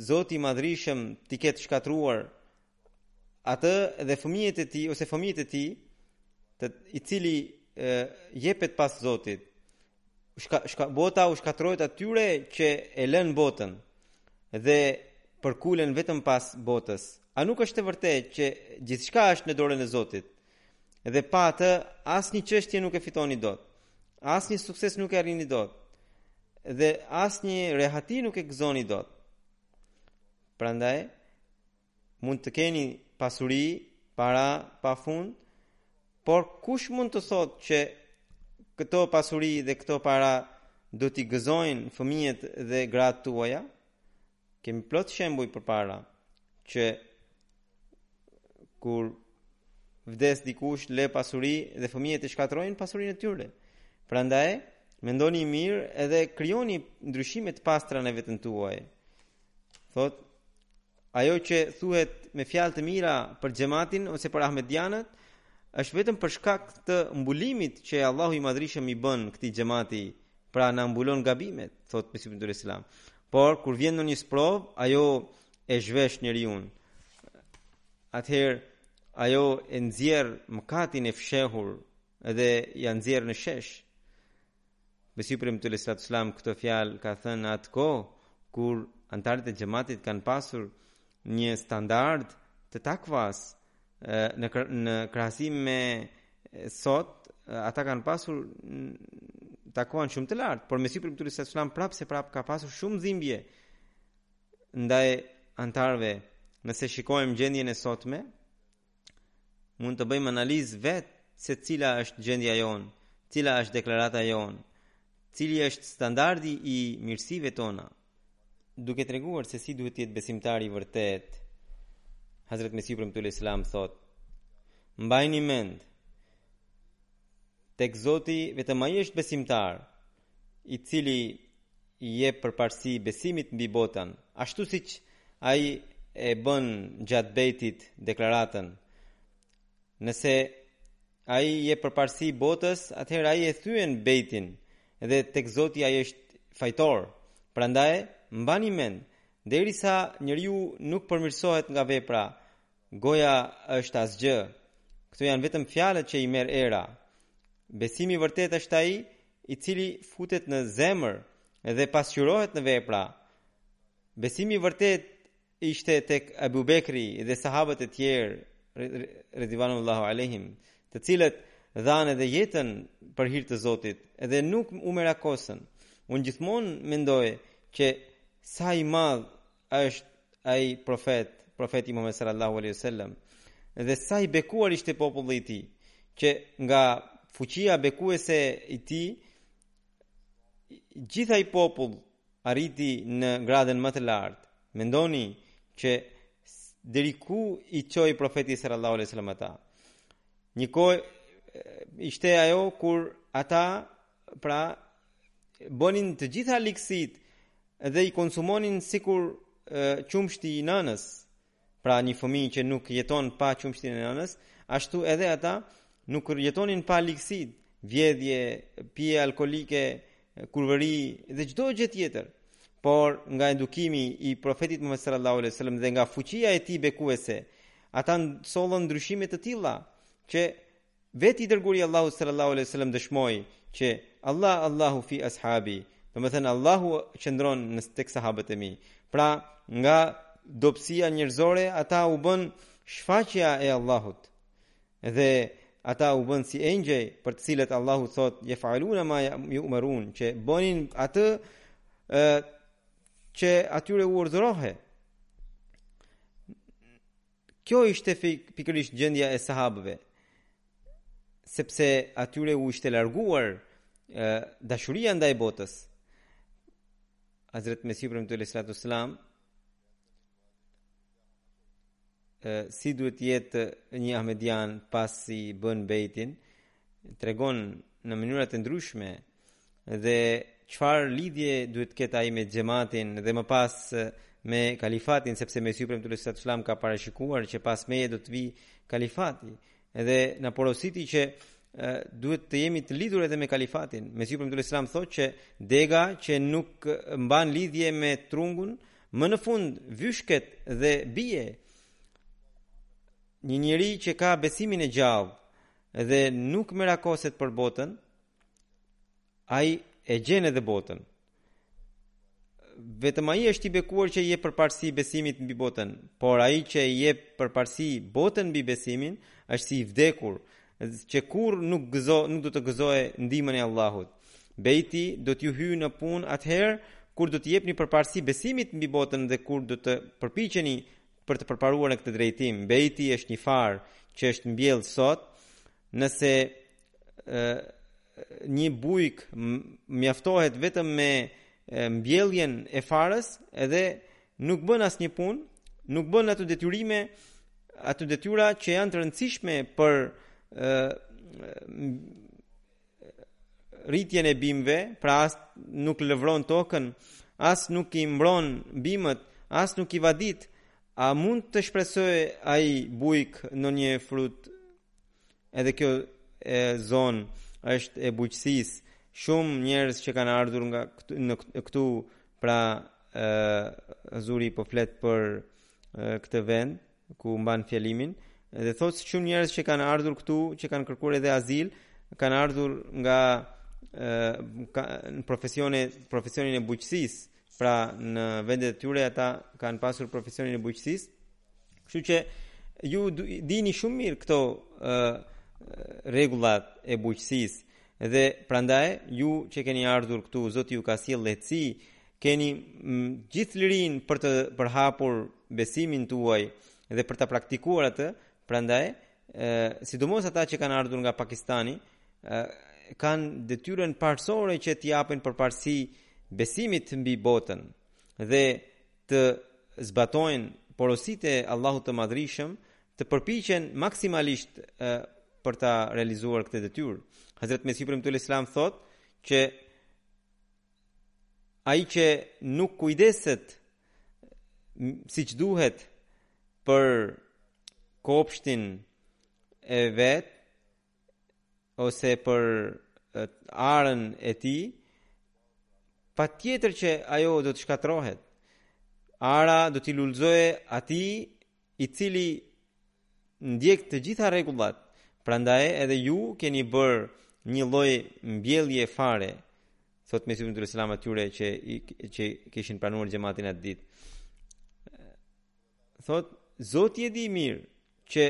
Zoti i Madhrishëm t'i ketë shkatërruar atë dhe fëmijët e tij ose fëmijët e tij të i cili e, jepet pas Zotit shka, shka, bota u shkatërrohet atyre që e lënë botën dhe përkulen vetëm pas botës a nuk është e vërtetë që gjithçka është në dorën e Zotit Dhe pa atë, asnjë çështje nuk e fitoni dot, asnjë sukses nuk e arrini dot, dhe asnjë rehati nuk e gëzoni dot. Prandaj, mund të keni pasuri, para, pa fund, por kush mund të thotë që këto pasuri dhe këto para do t'i gëzojnë fëmijët dhe gratë tuaja, Kemi plot shembuj përpara që kur vdes dikush lë pasuri dhe fëmijët e shkatërrojnë pasurinë e tyre. Prandaj mendoni mirë edhe krijoni ndryshime të pastra në veten tuaj. Thotë ajo që thuhet me fjalë të mira për xhamatin ose për Ahmedianët është vetëm për shkak të mbulimit që Allahu i Madhrishëm i bën këtij xhamati, pra na mbulon gabimet, thotë Mesiu alejhi selam. Por kur vjen ndonjë sprovë, ajo e zhvesh njeriun. Atëherë ajo e nxjerr mëkatin e fshehur dhe ia nxjerr në shesh. Mesiu i Premtuar alejhi salatu selam këto fjalë ka thënë atë kohë kur anëtarët e xhamatit kanë pasur një standard të takvas në në krahasim me sot ata kanë pasur takva shumë të lartë, por Mesihu i Premtuar alejhi selam prapë se prapë ka pasur shumë dhimbje ndaj anëtarëve. Nëse shikojmë gjendjen e sotme, mund të bëjmë analizë vetë se cila është gjendja jonë, cila është deklarata jonë, cili është standardi i mirësive tona. duke treguar se si duhet të jetë besimtari i vërtetë, Hazret Mesihu i Premtuar alejhi selam thotë: Mbajini mend tek Zoti vetëm ai është besimtar, i cili i jep përparësi besimit mbi botën, ashtu siç ai e bën gjatë bejtit deklaratën Nëse ai jep përparësi botës, atëherë ai e thyen bejtin dhe tek Zoti ai është fajtor. Prandaj, mbani mend, derisa njeriu nuk përmirësohet nga vepra, goja është asgjë. Këto janë vetëm fjalët që i merr era. Besimi i vërtetë është ai i cili futet në zemër dhe pasqyrohet në vepra. Besimi i vërtetë ishte tek Abu Bekri dhe sahabët e tjerë ridvanullahu alejhim, të cilët dhanë edhe jetën për hir të Zotit, edhe nuk u merakosën. Unë gjithmonë mendoj që sa i madh është ai profet, profeti Muhammed sallallahu alaihi wasallam, dhe sa i bekuar ishte populli i tij, që nga fuqia bekuese e tij gjithë ai popull arriti në gradën më të lartë. Mendoni që deri ku i çoi profeti sallallahu alaihi wasallam ata. Një kohë ishte ajo kur ata pra bënin të gjitha ligësitë dhe i konsumonin sikur qumshti i nënës. Pra një fëmijë që nuk jeton pa qumështin e nënës, ashtu edhe ata nuk jetonin pa ligësitë, vjedhje, pije alkoolike, kurvëri dhe çdo gjë tjetër. Por nga edukimi i profetit Muhammed sallallahu alaihi wasallam dhe nga fuqia e tij bekuese, ata sollën ndryshime të tilla që Vetë i dërguari i Allahut sallallahu alejhi wasallam dëshmoi që Allah Allahu fi ashabi, domethënë Allahu qëndron në tek sahabët e mi. Pra, nga dobësia njerëzore ata u bënë shfaqja e Allahut. Dhe ata u bënë si engjëj për të cilët Allahu thotë yefaluna ma yu'marun, që bënin atë që atyre u urdhërohej. Kjo ishte pikërisht gjendja e sahabëve, sepse atyre u ishte larguar dashuria ndaj botës. Hazrat Mesihu i Premtuar alejhi salatu ue selam si duhet të jetë një Ahmedian pasi bën bejtin, tregon në mënyra të ndryshme dhe çfarë lidhje duhet të ketë ai me xhematin dhe më pas me kalifatin sepse Mesihu i Premtuar alejhi salatu ue selam ka parashikuar që pas meje do të vijë kalifati edhe na porositi që duhet të jemi të lidhur edhe me kalifatin Mesihu i Premtuar alejhi selam thotë që dega që nuk mban lidhje me trungun më në fund vyshket dhe bie një njeri që ka besimin e gjallë dhe nuk merakoset për botën Ai e gjen edhe botën. Vetëm ai është i bekuar që i jep përparësi besimit mbi botën, por ai që i jep përparësi botën mbi besimin është si i vdekur, që kurrë nuk gëzo, nuk do të gëzojë ndihmën e Allahut. Bejti do t'ju hyjë në punë atëherë kur do t'i jepni përparësi besimit mbi botën dhe kur do të përpiqeni për të përparuar në këtë drejtim. Bejti është një farë që është mbjellë sot, nëse një bujk mjaftohet vetëm me mbjelljen e farës edhe nuk bën asnjë punë, nuk bën ato detyrime, ato detyra që janë të rëndësishme për rritjen e bimëve, pra as nuk lëvron tokën, as nuk i mbron bimët, as nuk i vadit, a mund të shpresojë ai bujk ndonjë frut Edhe kjo zonë është e bujqësisë. Shumë njerëz që kanë ardhur nga këtu, në këtu pra Huzuri po flet për e, këtë vend ku mban fjalimin dhe thotë se shumë njerëz që kanë ardhur këtu, që kanë kërkuar edhe azil, kanë ardhur nga ë ka, në profesione profesionin e bujqësisë. Pra në vendet e tyre ata kanë pasur profesionin e bujqësisë. Kështu që ju dini shumë mirë këto ë rregullat e bujqësisë dhe prandaj ju që keni ardhur këtu Zoti ju ka sjellë lehtësi, keni gjithë lirinë për të përhapur besimin tuaj dhe për ta praktikuar atë, Prandaj, sidomos ata që kanë ardhur nga Pakistani, kanë detyrën parësore që t'i japin përparësi besimit mbi botën dhe të zbatojnë porositë e Allahut të Madhërishëm, të përpiqen maksimalisht për ta realizuar këtë detyrë. Hazrat Mesihu i Premtuar alejhi selam thotë që ai që nuk kujdeset siç duhet për kopshtin e vet, ose për arën e tij, patjetër që ajo do të shkatërrohet. Ara do t'i lulëzojë atij i cili ndjek të gjitha rregullat, prandaj edhe ju keni bërë një lloj mbjellje fare, thotë Mesihu i Premtuar alejhi selam atyre që që kishin pranuar xhamatin atë ditë. Thotë Zoti e di mirë që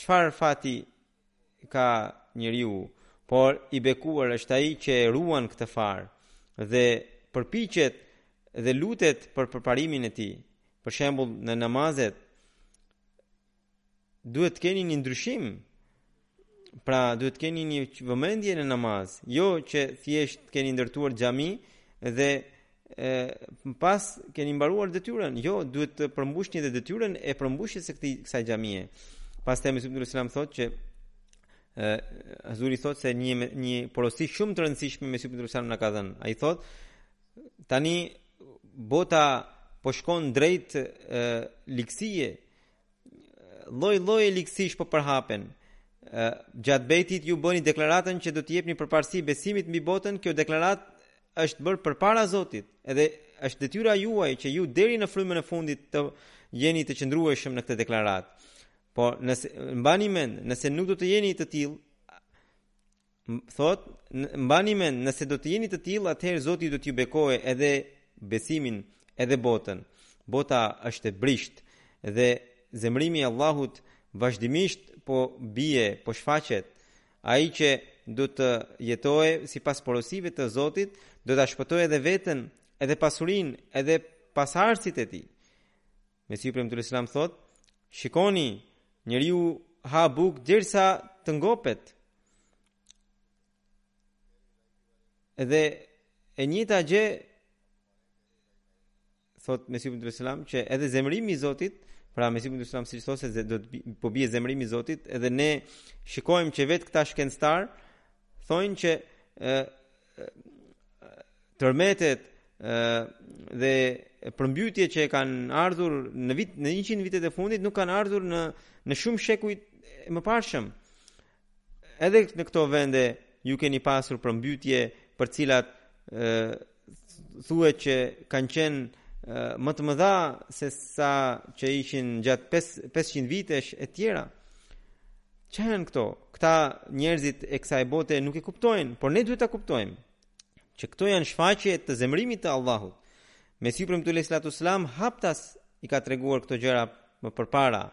çfarë fati ka njeriu, por i bekuar është ai që e ruan këtë farë dhe përpiqet dhe lutet për përparimin e tij. Për shembull, në namazet duhet të keni një ndryshim. Pra, duhet të keni një vëmendje në namaz, jo që thjesht të keni ndërtuar xhami dhe e pas keni mbaruar detyrën, jo duhet të përmbushni edhe detyrën e përmbushjes së këtij kësaj xhamie. Pastaj Mesihu i Premtuar alejhi selam thotë që ë Hazuri thotë se një një porosi shumë të rëndësishme Mesihu i Premtuar alejhi selam na ka dhënë. Ai thotë tani bota po shkon drejt e, ligësie lloj-lloj ligësish po përhapen gjatë bejtit ju bëni deklaratën që do të jepni përparësi besimit mbi botën kjo deklaratë është bërë përpara Zotit edhe është detyra juaj që ju deri në frymën e fundit të jeni të qëndrueshëm në këtë deklaratë. Po nëse mbani mend, nëse nuk do të jeni të tillë, thotë, mbani mend, nëse do të jeni të tillë, atëherë Zoti do t'ju bekojë edhe besimin, edhe botën. Bota është e brishtë dhe zemërimi i Allahut vazhdimisht po bie, po shfaqet. Ai që do të jetojë sipas porosive të Zotit, do ta shpëtojë edhe veten, edhe pasurinë, edhe pasardhësit e tij. Mesihu i Premtuar alejhi selam thotë, shikoni, njeriu ha bukë derisa të ngopet. Edhe e njëjta gjë thotë Mesihu i Premtuar alejhi selam që edhe zemërimi i Zotit, pra Mesihu i Premtuar alejhi selam siç thotë se do të po bie zemërimi i Zotit, edhe ne shikojmë që vetë këta shkencëtarë thonë që ë tërmetet ë dhe përmbytjet që kanë ardhur në vit në 100 vitet e fundit nuk kanë ardhur në në shumë shekuj mëparshëm. Edhe në këto vende ju keni pasur përmbytje për cilat thuhet që kanë qenë më të mëdha sesa që ishin gjatë 500 vitesh e tjera. Ça janë këto? Këta njerëzit e kësaj bote nuk e kuptojnë, por ne duhet ta kuptojmë. që këto janë shfaqje të zemërimit të Allahut. Mesihu i Premtuar alejhi salatu ves-selam haptas i ka treguar këto gjëra më përpara,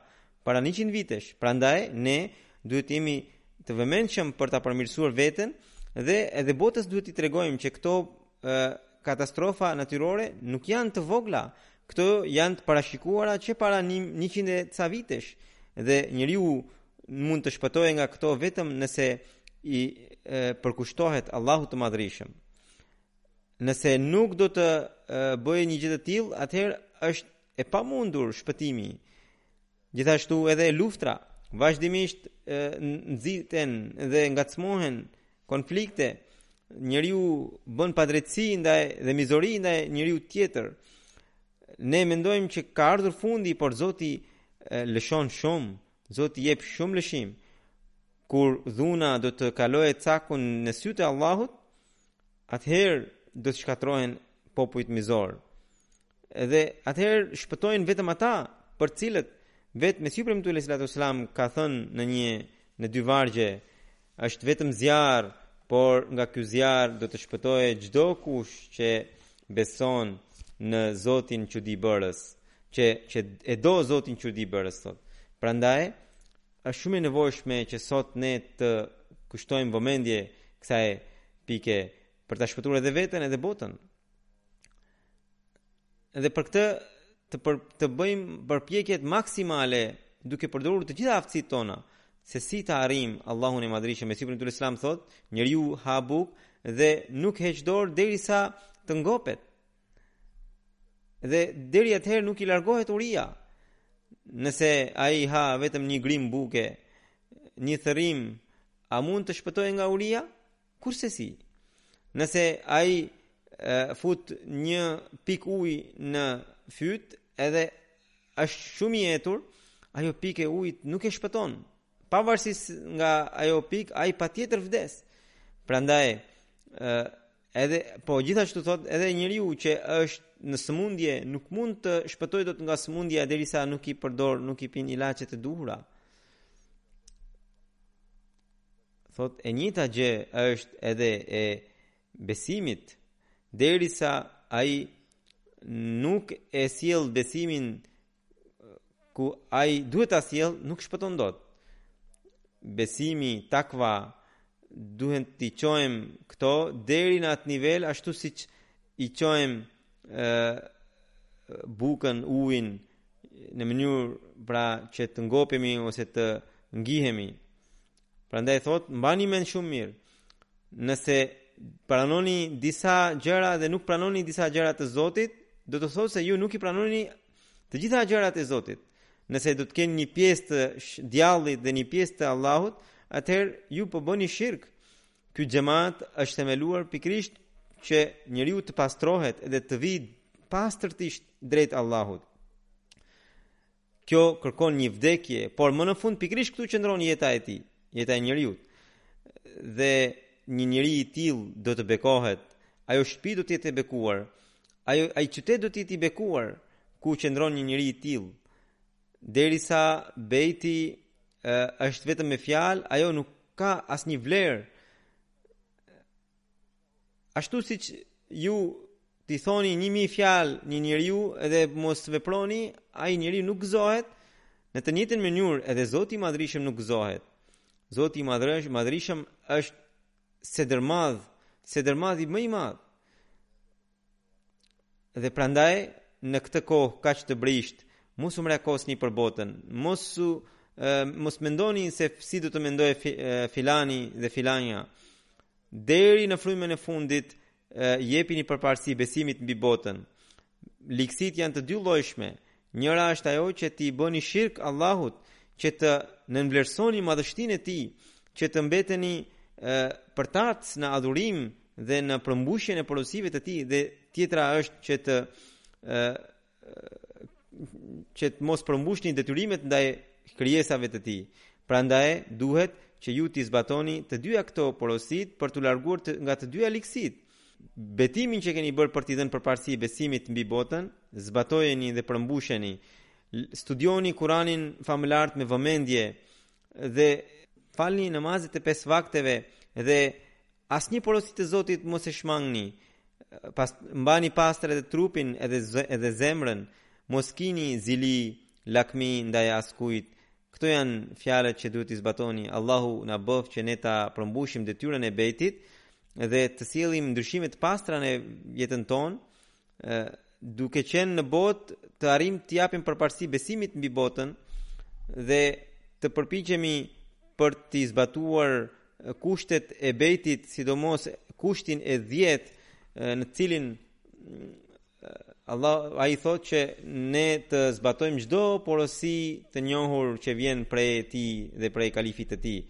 para 100 vitesh. Prandaj ne duhet të jemi të vëmendshëm për ta përmirësuar veten dhe edhe botës duhet t'i tregojmë që këto e, katastrofa natyrore nuk janë të vogla, Këto janë të parashikuara që para njëqind e ca vitesh dhe njeriu mund të shpëtojë nga këto vetëm nëse i përkushtohet Allahut të Madhërishëm. Nëse nuk do të bëjë një gjë të tillë, atëherë është e pamundur shpëtimi. Gjithashtu edhe luftra, vazhdimisht nxiten dhe ngacmohen konflikte, njeriu bën padrejtësi ndaj dhe mizori ndaj njeriut tjetër. Ne mendojmë që ka ardhur fundi, por Zoti lëshon shumë, Zoti jep shumë lëshim. Kur dhuna do të kalojë cakun në sytë e Allahut, atëherë do të shkatërrohen popujt mizorë. Dhe atëherë shpëtojnë vetëm ata për të cilët vetë Mesihu i Premtuar alejhi salatu ves-selam ka thënë në një në dy vargje është vetëm zjarr, por nga ky zjarr do të shpëtojë çdokush që beson në Zotin çudibërës, që që e do Zotin çudibërës sot. Prandaj është shumë e nevojshme që sot ne t'i kushtojmë vëmendje kësaj pike për ta shpëtuar edhe veten edhe botën. Dhe për këtë të për, të bëjmë përpjekjet maksimale duke përdorur të gjitha aftësitë tona se si ta arrijmë Allahun e Madhërishëm. Mesihu i Premtuar alejhi selam thotë, njeriu ha bukë dhe nuk heq dorë derisa të ngopet. Dhe deri atëherë nuk i largohet uria. Nëse ai ha vetëm një grimë buke, një thërrime, a mund të shpëtojë nga uria? Kurrsesi. Nëse ai fut një pikë ujë në fyt edhe është shumë i etur, ajo pikë e ujit nuk e shpëton. Pavarësisht nga ajo pikë, ai patjetër vdes. Prandaj, edhe po gjithashtu thotë edhe njeriu që është në sëmundje nuk mund të shpëtojë dot nga sëmundja derisa nuk i përdor, nuk i pin ilaçet e duhura. Thotë e njëjta gjë është edhe e besimit, derisa ai nuk e sjell besimin ku ai duhet ta sjellë, nuk shpëton dot. Besimi, takva, duhet t'i çojmë këto deri në atë nivel, ashtu siç i çojmë bukën, ujin, në mënyrë pra që të ngopemi ose të ngihemi. Prandaj thotë, mbani mend shumë mirë. Nëse pranoni disa gjëra dhe nuk pranoni disa gjëra të Zotit, do të thotë se ju nuk i pranoni të gjitha gjërat e Zotit. Nëse do të keni një pjesë të djallit dhe një pjesë të Allahut, atëherë ju po bëni shirk. Ky xhamat është themeluar pikërisht që njeriu të pastrohet dhe të vijë pastërtisht drejt Allahut. Kjo kërkon një vdekje, por më në fund pikërisht këtu qëndron jeta e tij, jeta e njeriut. Dhe një njeri i tillë do të bekohet, ajo shtëpi do të jetë e bekuar, ajo ai qytet do të jetë i bekuar ku qëndron një njeri i tillë. Derisa bejti është vetëm me fjalë, ajo nuk ka asnjë vlerë. Ashtu siç ju t'i thoni një mijë fjalë një njeriu edhe mos veproni, ai njeriu nuk gëzohet, në të njëjtën mënyrë edhe Zoti i Madhërishëm nuk gëzohet. Zoti i Madhërishëm është sedërmadh, sedërmadhi më i madh. Dhe prandaj në këtë kohë kaq të brishtë, mos u merakosni për botën, mos u mos mendoni se si do të mendojë filani dhe filanja. Deri në frymën e fundit jepini përparësi besimit mbi botën. Ligësitë janë të dyllojshme, Njëra është ajo që t'i bëni shirk Allahut, që të nënvlerësoni madhështinë e Tij, që të mbeteni përtacë në adhurim dhe në përmbushjen e porosive të Tij dhe tjetra është që të e, që të mos përmbushni detyrimet ndaj krijesave të Tij. Prandaj duhet që ju t'i zbatoni të dyja këto porositë për t'u larguar nga të dyja ligësitë. Betimin që keni bërë për t'i dhënë përparësi besimit mbi botën, zbatojeni dhe përmbusheni. Studioni Kur'anin famëlart me vëmendje dhe falni namazet e pesë vakteve dhe asnjë porosi të Zotit mos e shmangni. Pas mbani pastër edhe trupin edhe edhe zemrën, mos kini zili, lakmi ndaj askujt. Këto janë fjalët që duhet t'i zbatoni. Allahu na bëftë që ne ta përmbushim detyrën e bejtit dhe të sjellim ndryshime të pastra në jetën tonë, duke qenë në botë të arrim të japim përparësi besimit mbi botën dhe të përpiqemi për t'i zbatuar kushtet e bejtit, sidomos kushtin e 10 në të cilin Allah, ai thotë që ne të zbatojmë çdo porosi të njohur që vjen prej tij dhe prej kalifit të tij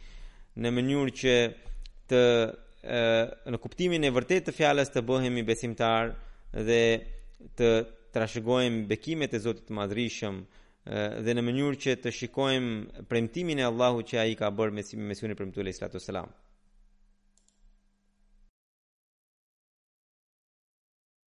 në mënyrë që të e, në kuptimin e vërtetë të fjalës të bëhemi besimtarë dhe të trashëgojmë bekimet e Zotit të Madhërishëm dhe në mënyrë që të shikojmë premtimin e Allahut që ai ka bërë me Mesihun e Premtuar alejhi salatu vesselam.